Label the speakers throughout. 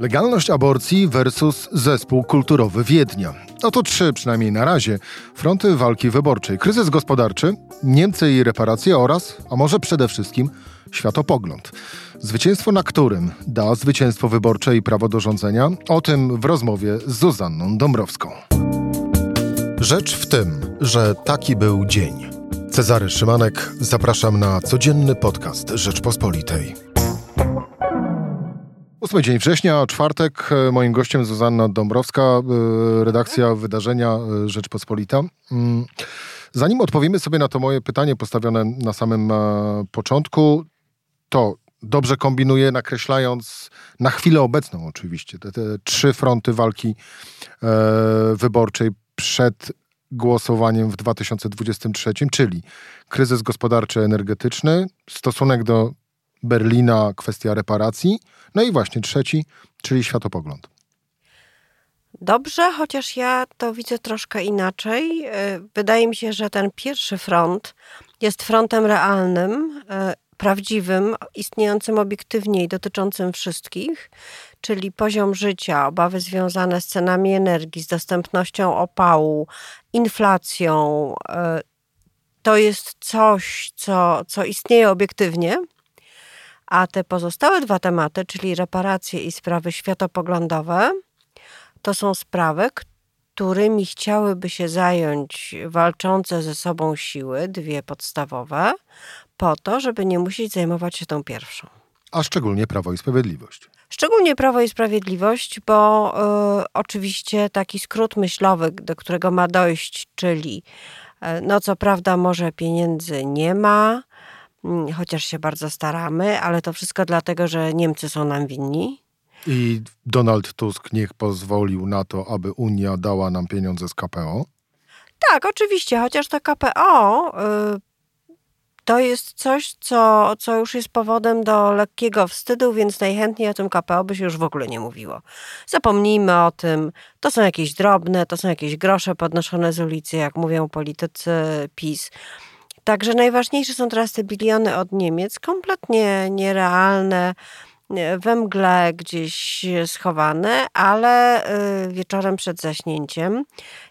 Speaker 1: Legalność aborcji versus zespół kulturowy Wiednia. Oto trzy, przynajmniej na razie, fronty walki wyborczej. Kryzys gospodarczy, Niemcy i reparacje oraz, a może przede wszystkim, światopogląd. Zwycięstwo na którym da zwycięstwo wyborcze i prawo do rządzenia? O tym w rozmowie z Zuzanną Dąbrowską. Rzecz w tym, że taki był dzień. Cezary Szymanek, zapraszam na codzienny podcast Rzeczpospolitej. Ósmy dzień września, czwartek. Moim gościem Zuzanna Dąbrowska, y, redakcja wydarzenia y, Rzeczpospolita. Mm, zanim odpowiemy sobie na to moje pytanie postawione na samym e, początku, to dobrze kombinuję, nakreślając na chwilę obecną oczywiście te, te trzy fronty walki e, wyborczej przed głosowaniem w 2023, czyli kryzys gospodarczy energetyczny, stosunek do Berlina, kwestia reparacji, no i właśnie trzeci, czyli światopogląd.
Speaker 2: Dobrze, chociaż ja to widzę troszkę inaczej. E, wydaje mi się, że ten pierwszy front jest frontem realnym, e, prawdziwym, istniejącym obiektywnie i dotyczącym wszystkich, czyli poziom życia, obawy związane z cenami energii, z dostępnością opału, inflacją. E, to jest coś, co, co istnieje obiektywnie a te pozostałe dwa tematy, czyli reparacje i sprawy światopoglądowe, to są sprawy, którymi chciałyby się zająć walczące ze sobą siły, dwie podstawowe, po to, żeby nie musieć zajmować się tą pierwszą.
Speaker 1: A szczególnie Prawo i Sprawiedliwość.
Speaker 2: Szczególnie Prawo i Sprawiedliwość, bo y, oczywiście taki skrót myślowy, do którego ma dojść, czyli y, no co prawda może pieniędzy nie ma, chociaż się bardzo staramy, ale to wszystko dlatego, że Niemcy są nam winni.
Speaker 1: I Donald Tusk niech pozwolił na to, aby Unia dała nam pieniądze z KPO?
Speaker 2: Tak, oczywiście, chociaż to KPO y, to jest coś, co, co już jest powodem do lekkiego wstydu, więc najchętniej o tym KPO by się już w ogóle nie mówiło. Zapomnijmy o tym. To są jakieś drobne, to są jakieś grosze podnoszone z ulicy, jak mówią politycy PiS. Także najważniejsze są teraz te biliony od Niemiec, kompletnie nierealne, we mgle gdzieś schowane, ale y, wieczorem przed zaśnięciem,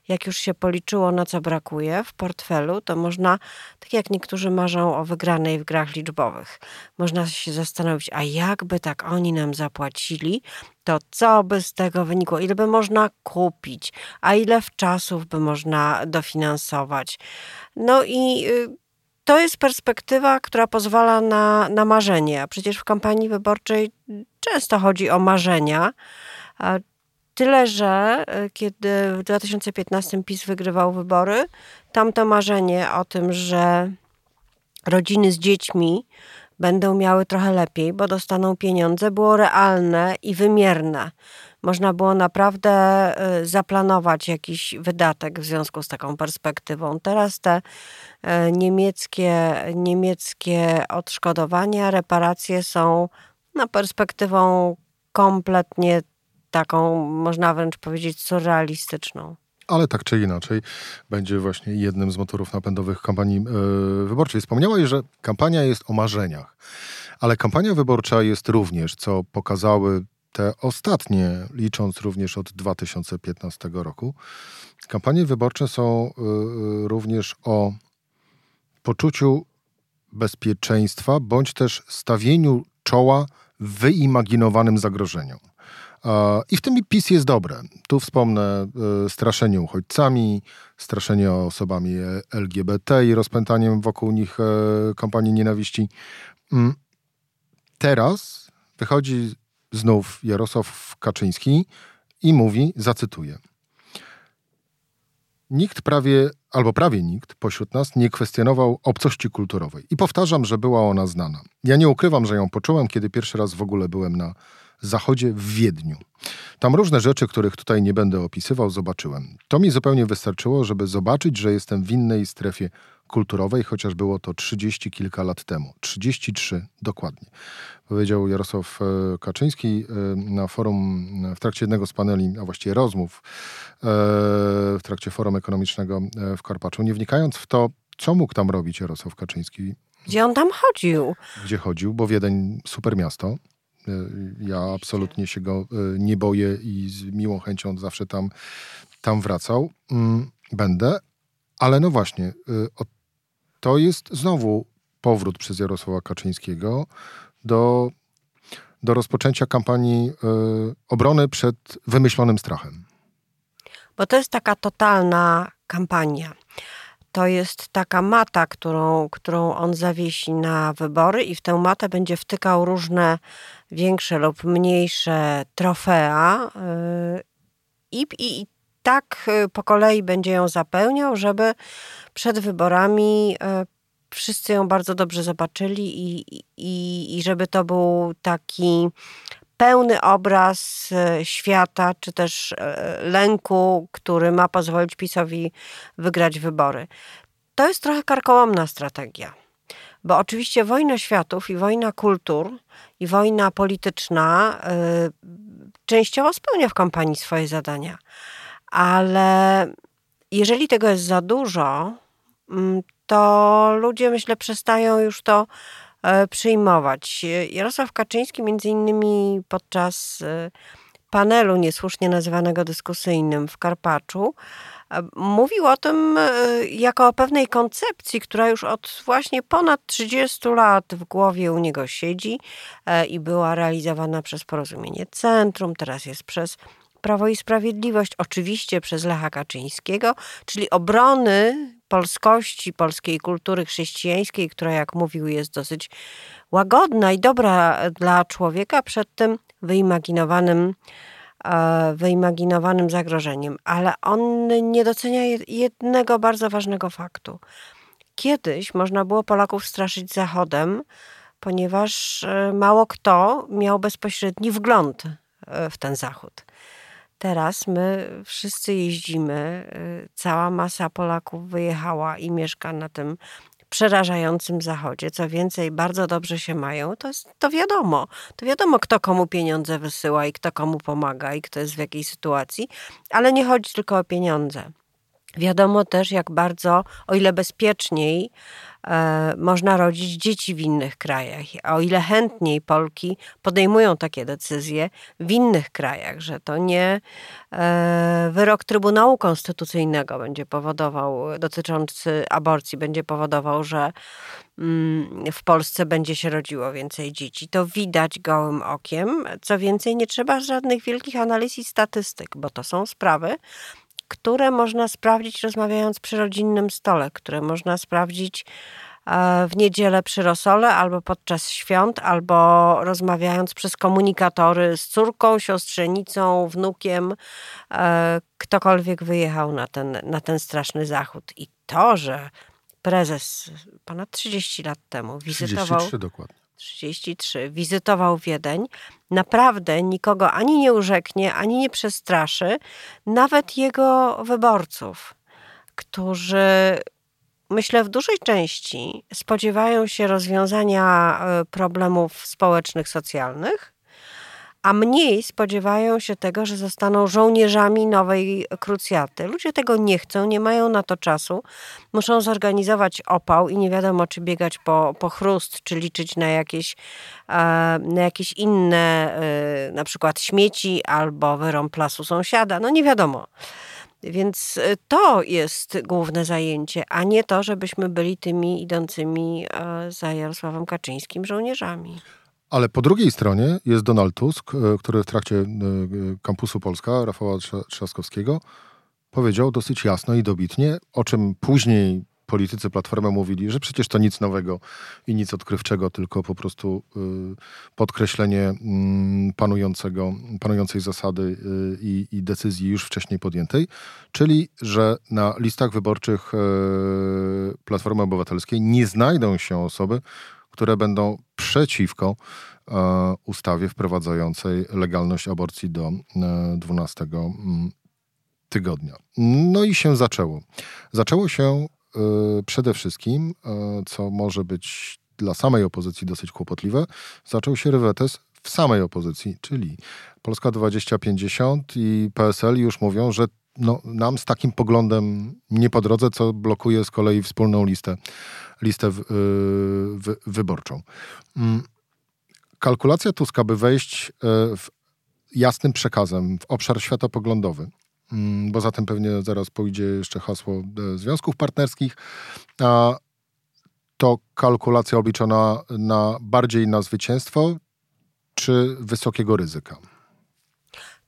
Speaker 2: jak już się policzyło, na co brakuje w portfelu, to można, tak jak niektórzy marzą o wygranej w grach liczbowych, można się zastanowić, a jakby tak oni nam zapłacili, to co by z tego wynikło? Ile by można kupić? A ile w czasów by można dofinansować? No i y, to jest perspektywa, która pozwala na, na marzenie. Przecież w kampanii wyborczej często chodzi o marzenia. Tyle, że e, kiedy w 2015 PiS wygrywał wybory, tamto marzenie o tym, że rodziny z dziećmi będą miały trochę lepiej, bo dostaną pieniądze, było realne i wymierne można było naprawdę y, zaplanować jakiś wydatek w związku z taką perspektywą. Teraz te y, niemieckie, niemieckie odszkodowania, reparacje są no, perspektywą kompletnie taką, można wręcz powiedzieć, surrealistyczną.
Speaker 1: Ale tak czy inaczej będzie właśnie jednym z motorów napędowych kampanii yy, wyborczej. Wspomniałaś, że kampania jest o marzeniach, ale kampania wyborcza jest również, co pokazały te ostatnie, licząc również od 2015 roku, kampanie wyborcze są y, y, również o poczuciu bezpieczeństwa bądź też stawieniu czoła wyimaginowanym zagrożeniom. I w tym PiS jest dobre. Tu wspomnę y, straszenie uchodźcami, straszenie osobami LGBT i rozpętaniem wokół nich kampanii nienawiści. Mm. Teraz wychodzi znów Jarosław Kaczyński i mówi, zacytuję. Nikt prawie, albo prawie nikt pośród nas nie kwestionował obcości kulturowej. I powtarzam, że była ona znana. Ja nie ukrywam, że ją poczułem, kiedy pierwszy raz w ogóle byłem na zachodzie w Wiedniu. Tam różne rzeczy, których tutaj nie będę opisywał, zobaczyłem. To mi zupełnie wystarczyło, żeby zobaczyć, że jestem w innej strefie kulturowej, chociaż było to 30 kilka lat temu. 33 dokładnie. Powiedział Jarosław e, Kaczyński e, na forum, w trakcie jednego z paneli, a właściwie rozmów, e, w trakcie forum ekonomicznego w Karpaczu, nie wnikając w to, co mógł tam robić Jarosław Kaczyński.
Speaker 2: Gdzie on tam chodził?
Speaker 1: Gdzie chodził, bo Wiedeń super miasto Ja absolutnie się go nie boję i z miłą chęcią zawsze tam, tam wracał. Mm, będę, ale no właśnie, to jest znowu powrót przez Jarosława Kaczyńskiego do, do rozpoczęcia kampanii obrony przed wymyślonym strachem.
Speaker 2: Bo to jest taka totalna kampania to jest taka mata, którą, którą on zawiesi na wybory i w tę matę będzie wtykał różne większe lub mniejsze trofea y, i, i, i tak y, po kolei będzie ją zapełniał, żeby przed wyborami y, wszyscy ją bardzo dobrze zobaczyli i, i, i żeby to był taki pełny obraz e, świata, czy też e, lęku, który ma pozwolić PiSowi wygrać wybory. To jest trochę karkołomna strategia. Bo oczywiście wojna światów i wojna kultur i wojna polityczna y, częściowo spełnia w kampanii swoje zadania. Ale jeżeli tego jest za dużo, mm, to ludzie, myślę, przestają już to przyjmować. Jarosław Kaczyński między innymi podczas e, panelu niesłusznie nazywanego dyskusyjnym w Karpaczu e, mówił o tym jako o pewnej koncepcji, która już od właśnie ponad 30 lat w głowie u niego siedzi i była realizowana przez Porozumienie Centrum, teraz jest przez Prawo i Sprawiedliwość, oczywiście przez Lecha Kaczyńskiego, czyli obrony polskości, polskiej kultury chrześcijańskiej, która, jak mówił, jest dosyć łagodna i dobra dla człowieka przed tym wyimaginowanym, e, wyimaginowanym zagrożeniem. Ale on nie docenia jednego bardzo ważnego faktu. Kiedyś można było Polaków straszyć Zachodem, ponieważ e, mało kto miał bezpośredni wgląd e, w ten Zachód. Teraz my wszyscy jeździmy, y, cała masa Polaków wyjechała i mieszka na tym przerażającym zachodzie. Co więcej, bardzo dobrze się mają, to, jest, to wiadomo. To wiadomo, kto komu pieniądze wysyła i kto komu pomaga i kto jest w jakiej sytuacji, ale nie chodzi tylko o pieniądze. Wiadomo też, jak bardzo, o ile bezpieczniej e, można rodzić dzieci w innych krajach, o ile chętniej Polki podejmują takie decyzje w innych krajach, że to nie e, wyrok Trybunału Konstytucyjnego będzie powodował, dotyczący aborcji, będzie powodował, że mm, w Polsce będzie się rodziło więcej dzieci. To widać gołym okiem. Co więcej, nie trzeba żadnych wielkich analiz i statystyk, bo to są sprawy, które można sprawdzić rozmawiając przy rodzinnym stole, które można sprawdzić e, w niedzielę przy rosole, albo podczas świąt, albo rozmawiając przez komunikatory z córką, siostrzenicą, wnukiem, e, ktokolwiek wyjechał na ten, na ten straszny zachód. I to, że prezes ponad 30 lat temu wizytował.
Speaker 1: 33 dokładnie
Speaker 2: 33 wizytował Wiedeń, naprawdę nikogo ani nie urzeknie, ani nie przestraszy, nawet jego wyborców, którzy myślę w dużej części spodziewają się rozwiązania e, problemów społecznych, socjalnych, a mniej spodziewają się tego, że zostaną żołnierzami nowej krucjaty. Ludzie tego nie chcą, nie mają na to czasu. Muszą zorganizować opał i nie wiadomo, czy biegać po, po chrust, czy liczyć na jakieś, e, na jakieś inne, e, na przykład śmieci albo wyrąb lasu sąsiada. No nie wiadomo. Więc e, to jest główne zajęcie, a nie to, żebyśmy byli tymi idącymi za Jarosławem Kaczyńskim żołnierzami.
Speaker 1: Ale po drugiej stronie jest Donald Tusk, e, który w trakcie e, kampusu Polska Rafała Trzaskowskiego powiedział dosyć jasno i dobitnie, o czym później politycy Platformy mówili, że przecież to nic nowego i nic odkrywczego, tylko po prostu e, podkreślenie mm, panującego, panującej zasady i, i decyzji już wcześniej podjętej, czyli że na listach wyborczych Platformy Obywatelskiej nie znajdą się osoby, które będą przeciwko e, ustawie wprowadzającej legalność aborcji do 12 e, mm, tygodnia. No i się zaczęło. Zaczęło się e, przede wszystkim, co może być dla samej opozycji dosyć kłopotliwe, zaczął się rywetes w samej opozycji, czyli Polska 2050 i PSL już mówią, że no, nam z takim poglądem nie po drodze, co blokuje z kolei wspólną listę, listę w, y, wyborczą. Mm. kalkulacja Tuska, by wejść w jasnym przekazem w obszar światopoglądowy, mm, bo zatem pewnie zaraz pójdzie jeszcze hasło związków partnerskich, to kalkulacja obliczona na bardziej na zwycięstwo czy wysokiego ryzyka?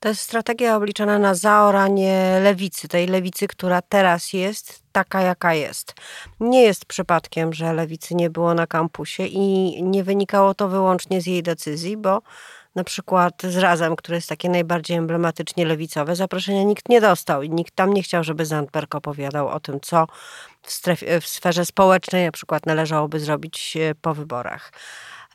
Speaker 2: To jest strategia obliczona na zaoranie lewicy, tej lewicy, która teraz jest taka, jaka jest. Nie jest przypadkiem, że lewicy nie było na kampusie i nie wynikało to wyłącznie z jej decyzji, bo na przykład z Razem, które jest takie najbardziej emblematycznie lewicowe, zaproszenia nikt nie dostał i nikt tam nie chciał, żeby Zandberg opowiadał o tym, co w, strefie, w sferze społecznej na przykład należałoby zrobić e, po wyborach.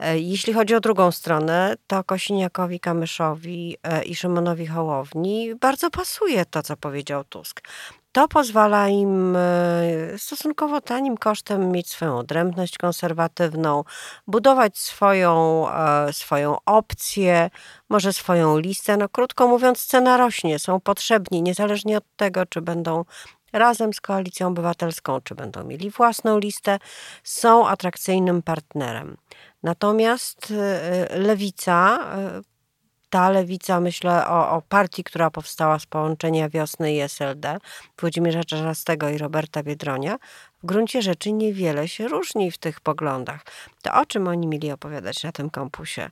Speaker 2: E, jeśli chodzi o drugą stronę, to Kosiniakowi, Kamyszowi e, i Szymonowi Hołowni bardzo pasuje to, co powiedział Tusk. To pozwala im e, stosunkowo tanim kosztem mieć swoją odrębność konserwatywną, budować swoją, swoją opcję, może swoją listę. No, krótko mówiąc, cena rośnie, są potrzebni, niezależnie od tego, czy będą razem z Koalicją Obywatelską, czy będą mieli własną listę, są atrakcyjnym partnerem. Natomiast y, lewica, y, ta lewica, myślę o, o, partii, która powstała z połączenia Wiosny i SLD, Włodzimierza Czarzastego i Roberta Biedronia, w gruncie rzeczy niewiele się różni w tych poglądach. To o czym oni mieli opowiadać na tym kampusie?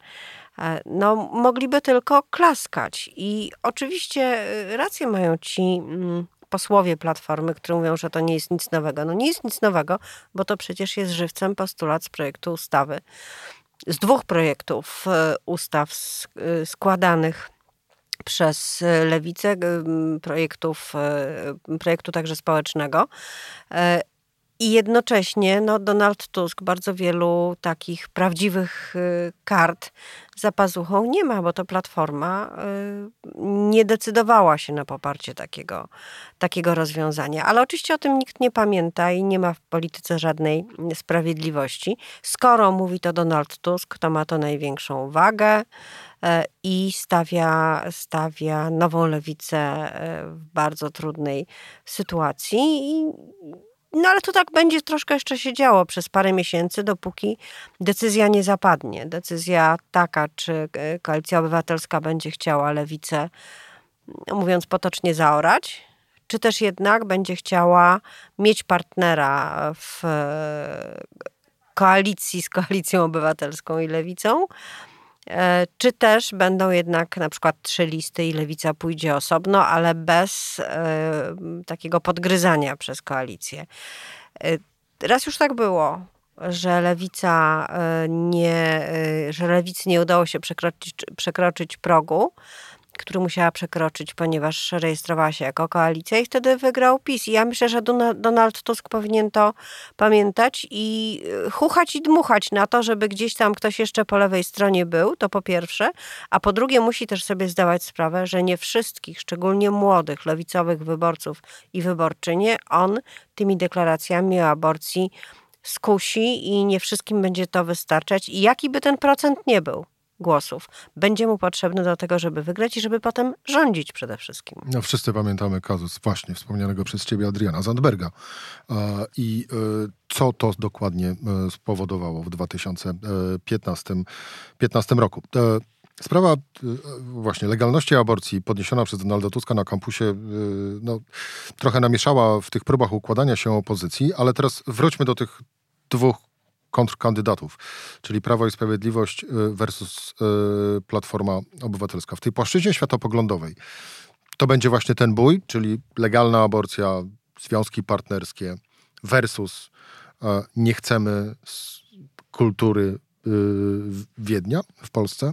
Speaker 2: E, no, mogliby tylko klaskać. I oczywiście y, rację mają ci mm, posłowie Platformy, którzy mówią, że to nie jest nic nowego. No nie jest nic nowego, bo to przecież jest żywcem postulat z projektu ustawy, z dwóch projektów e, ustaw e, składanych przez lewicę, projektów, e, projektu także społecznego. I jednocześnie no, Donald Tusk bardzo wielu takich prawdziwych y, kart za pazuchą nie ma, bo to platforma y, nie decydowała się na poparcie takiego, takiego rozwiązania. Ale oczywiście o tym nikt nie pamięta i nie ma w polityce żadnej sprawiedliwości. Skoro mówi to Donald Tusk, to ma to największą wagę y, i stawia, stawia nową lewicę w bardzo trudnej sytuacji. I no ale to tak będzie troszkę jeszcze się działo przez parę miesięcy, dopóki decyzja nie zapadnie. Decyzja taka, czy e, Koalicja Obywatelska będzie chciała lewicę, no, mówiąc potocznie, zaorać, czy też jednak będzie chciała mieć partnera w e, koalicji z Koalicją Obywatelską i Lewicą, czy też będą jednak na przykład trzy listy i lewica pójdzie osobno, ale bez e, takiego podgryzania przez koalicję. E, raz już tak było, że lewica nie, że lewicy nie udało się przekroczyć, przekroczyć progu, który musiała przekroczyć, ponieważ rejestrowała się jako koalicja i wtedy wygrał PiS. I ja myślę, że Donald Tusk powinien to pamiętać i y, chuchać i dmuchać na to, żeby gdzieś tam ktoś jeszcze po lewej stronie był, to po pierwsze, a po drugie musi też sobie zdawać sprawę, że nie wszystkich, szczególnie młodych, lewicowych wyborców i wyborczynie, on tymi deklaracjami o aborcji skusi i nie wszystkim będzie to wystarczać i jaki by ten procent nie był głosów będzie mu potrzebny do tego, żeby wygrać i żeby potem rządzić przede wszystkim.
Speaker 1: No, wszyscy pamiętamy kazus właśnie wspomnianego przez ciebie Adriana Zandberga. I e, co to dokładnie e, spowodowało w 2015 15 roku. E, sprawa właśnie legalności aborcji podniesiona przez Donalda Tuska na kampusie no, trochę namieszała w tych próbach układania się opozycji, ale teraz wróćmy do tych dwóch kontrkandydatów, czyli Prawo i Sprawiedliwość y, versus y, Platforma Obywatelska. W tej płaszczyźnie światopoglądowej to będzie właśnie ten bój, czyli legalna aborcja, związki partnerskie versus e, nie chcemy kultury y, Wiednia w Polsce?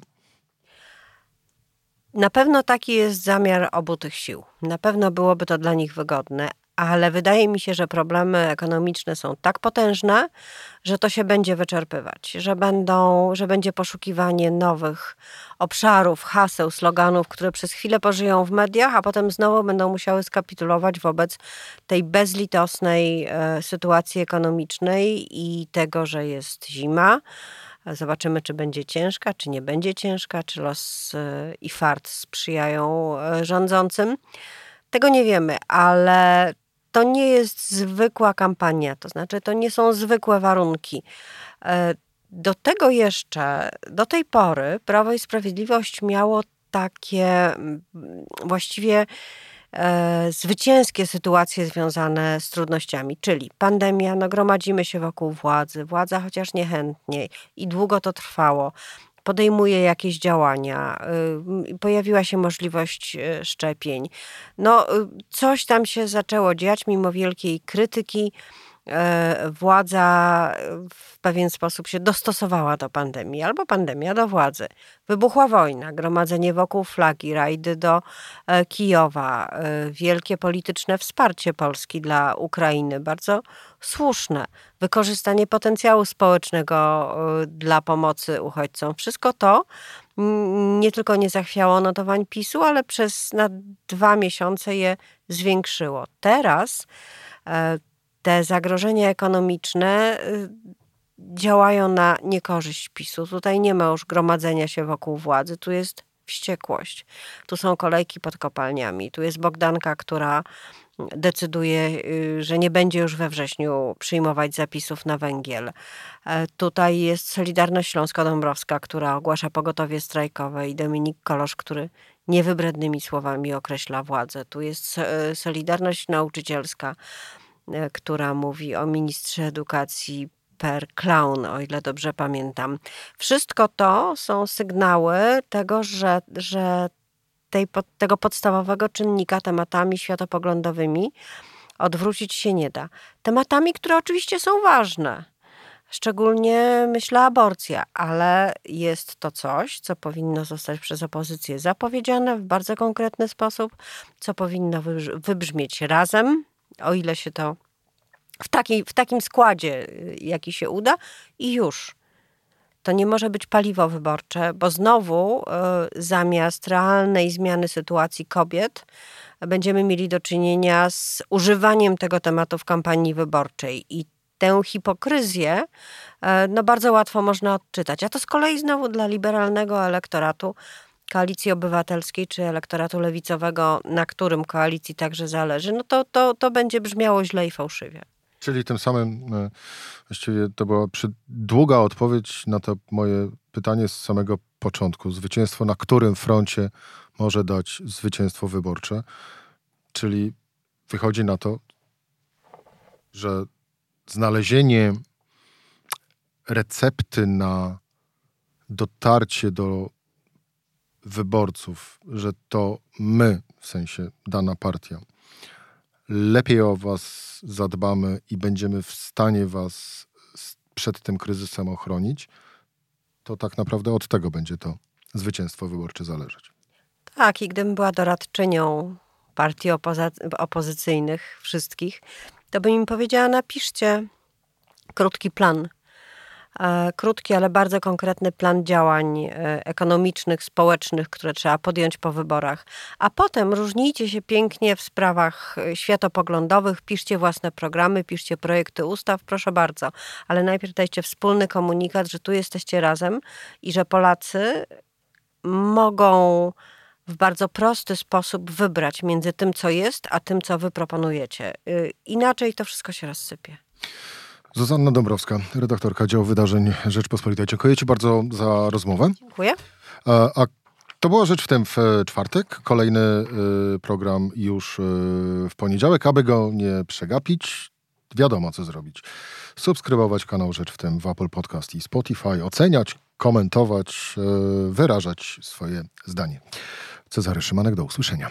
Speaker 2: Na pewno taki jest zamiar obu tych sił. Na pewno byłoby to dla nich wygodne, ale wydaje mi się, że problemy ekonomiczne są tak potężne, że to się będzie wyczerpywać, że, będą, że będzie poszukiwanie nowych obszarów, haseł, sloganów, które przez chwilę pożyją w mediach, a potem znowu będą musiały skapitulować wobec tej bezlitosnej e, sytuacji ekonomicznej i tego, że jest zima. Zobaczymy, czy będzie ciężka, czy nie będzie ciężka, czy los e, i fart sprzyjają e, rządzącym. Tego nie wiemy, ale to nie jest zwykła kampania, to znaczy to nie są zwykłe warunki. E, do tego jeszcze, do tej pory Prawo i Sprawiedliwość miało takie właściwie e, zwycięskie sytuacje związane z trudnościami, czyli pandemia, no gromadzimy się wokół władzy, władza chociaż niechętnie i długo to trwało, podejmuje jakieś działania, y, pojawiła się możliwość y, szczepień. No, y, coś tam się zaczęło dziać mimo wielkiej krytyki władza w pewien sposób się dostosowała do pandemii, albo pandemia do władzy. Wybuchła wojna, gromadzenie wokół flagi, rajdy do e, Kijowa, e, wielkie polityczne wsparcie Polski dla Ukrainy, bardzo słuszne. Wykorzystanie potencjału społecznego dla pomocy uchodźcom. Wszystko to nie tylko nie zachwiało notowań PiSu, ale przez na dwa miesiące je zwiększyło. Teraz te zagrożenia ekonomiczne y, działają na niekorzyść PiSu. Tutaj nie ma już gromadzenia się wokół władzy, tu jest wściekłość. Tu są kolejki pod kopalniami, tu jest Bogdanka, która decyduje, y, że nie będzie już we wrześniu przyjmować zapisów na węgiel. E, tutaj jest Solidarność Śląsko-Dąbrowska, która ogłasza pogotowie strajkowe i Dominik Kolosz, który niewybrednymi słowami określa władzę. Tu jest e, Solidarność Nauczycielska, która mówi o ministrze edukacji per clown, o ile dobrze pamiętam. Wszystko to są sygnały tego, że, że tej, tego podstawowego czynnika tematami światopoglądowymi odwrócić się nie da. Tematami, które oczywiście są ważne. Szczególnie myślę aborcja, ale jest to coś, co powinno zostać przez opozycję zapowiedziane w bardzo konkretny sposób, co powinno wybrzmieć razem, o ile się to w, taki, w takim składzie, y, jaki się uda, i już. To nie może być paliwo wyborcze, bo znowu y, zamiast realnej zmiany sytuacji kobiet, będziemy mieli do czynienia z używaniem tego tematu w kampanii wyborczej. I tę hipokryzję y, no bardzo łatwo można odczytać. A to z kolei znowu dla liberalnego elektoratu koalicji obywatelskiej czy elektoratu lewicowego, na którym koalicji także zależy, no to, to, to będzie brzmiało źle i fałszywie.
Speaker 1: Czyli tym samym e, właściwie to była długa odpowiedź na to moje pytanie z samego początku. Zwycięstwo na którym froncie może dać zwycięstwo wyborcze? Czyli wychodzi na to, że znalezienie recepty na dotarcie do wyborców, że to my, w sensie dana partia, lepiej o was zadbamy i będziemy w stanie was przed tym kryzysem ochronić, to tak naprawdę od tego będzie to zwycięstwo wyborcze zależeć.
Speaker 2: Tak, i gdybym była doradczynią partii opozycyjnych wszystkich, to bym im powiedziała, napiszcie krótki plan krótki, ale bardzo konkretny plan działań e, ekonomicznych, społecznych, które trzeba podjąć po wyborach. A potem różnijcie się pięknie w sprawach e, światopoglądowych, piszcie własne programy, piszcie projekty ustaw, proszę bardzo. Ale najpierw dajcie wspólny komunikat, że tu jesteście razem i że Polacy mogą w bardzo prosty sposób wybrać między tym, co jest, a tym, co wy proponujecie. Inaczej to wszystko się rozsypie.
Speaker 1: Zuzanna Dąbrowska, redaktorka działu wydarzeń Rzeczpospolitej. Dziękuję Ci bardzo za rozmowę.
Speaker 2: Dziękuję.
Speaker 1: A, a to była rzecz w tym w czwartek. Kolejny y, program już y, w poniedziałek. Aby go nie przegapić, wiadomo co zrobić. Subskrybować kanał Rzecz w tym w Apple Podcast i Spotify, oceniać, komentować, y, wyrażać swoje zdanie. Cezary Szymanek, do usłyszenia.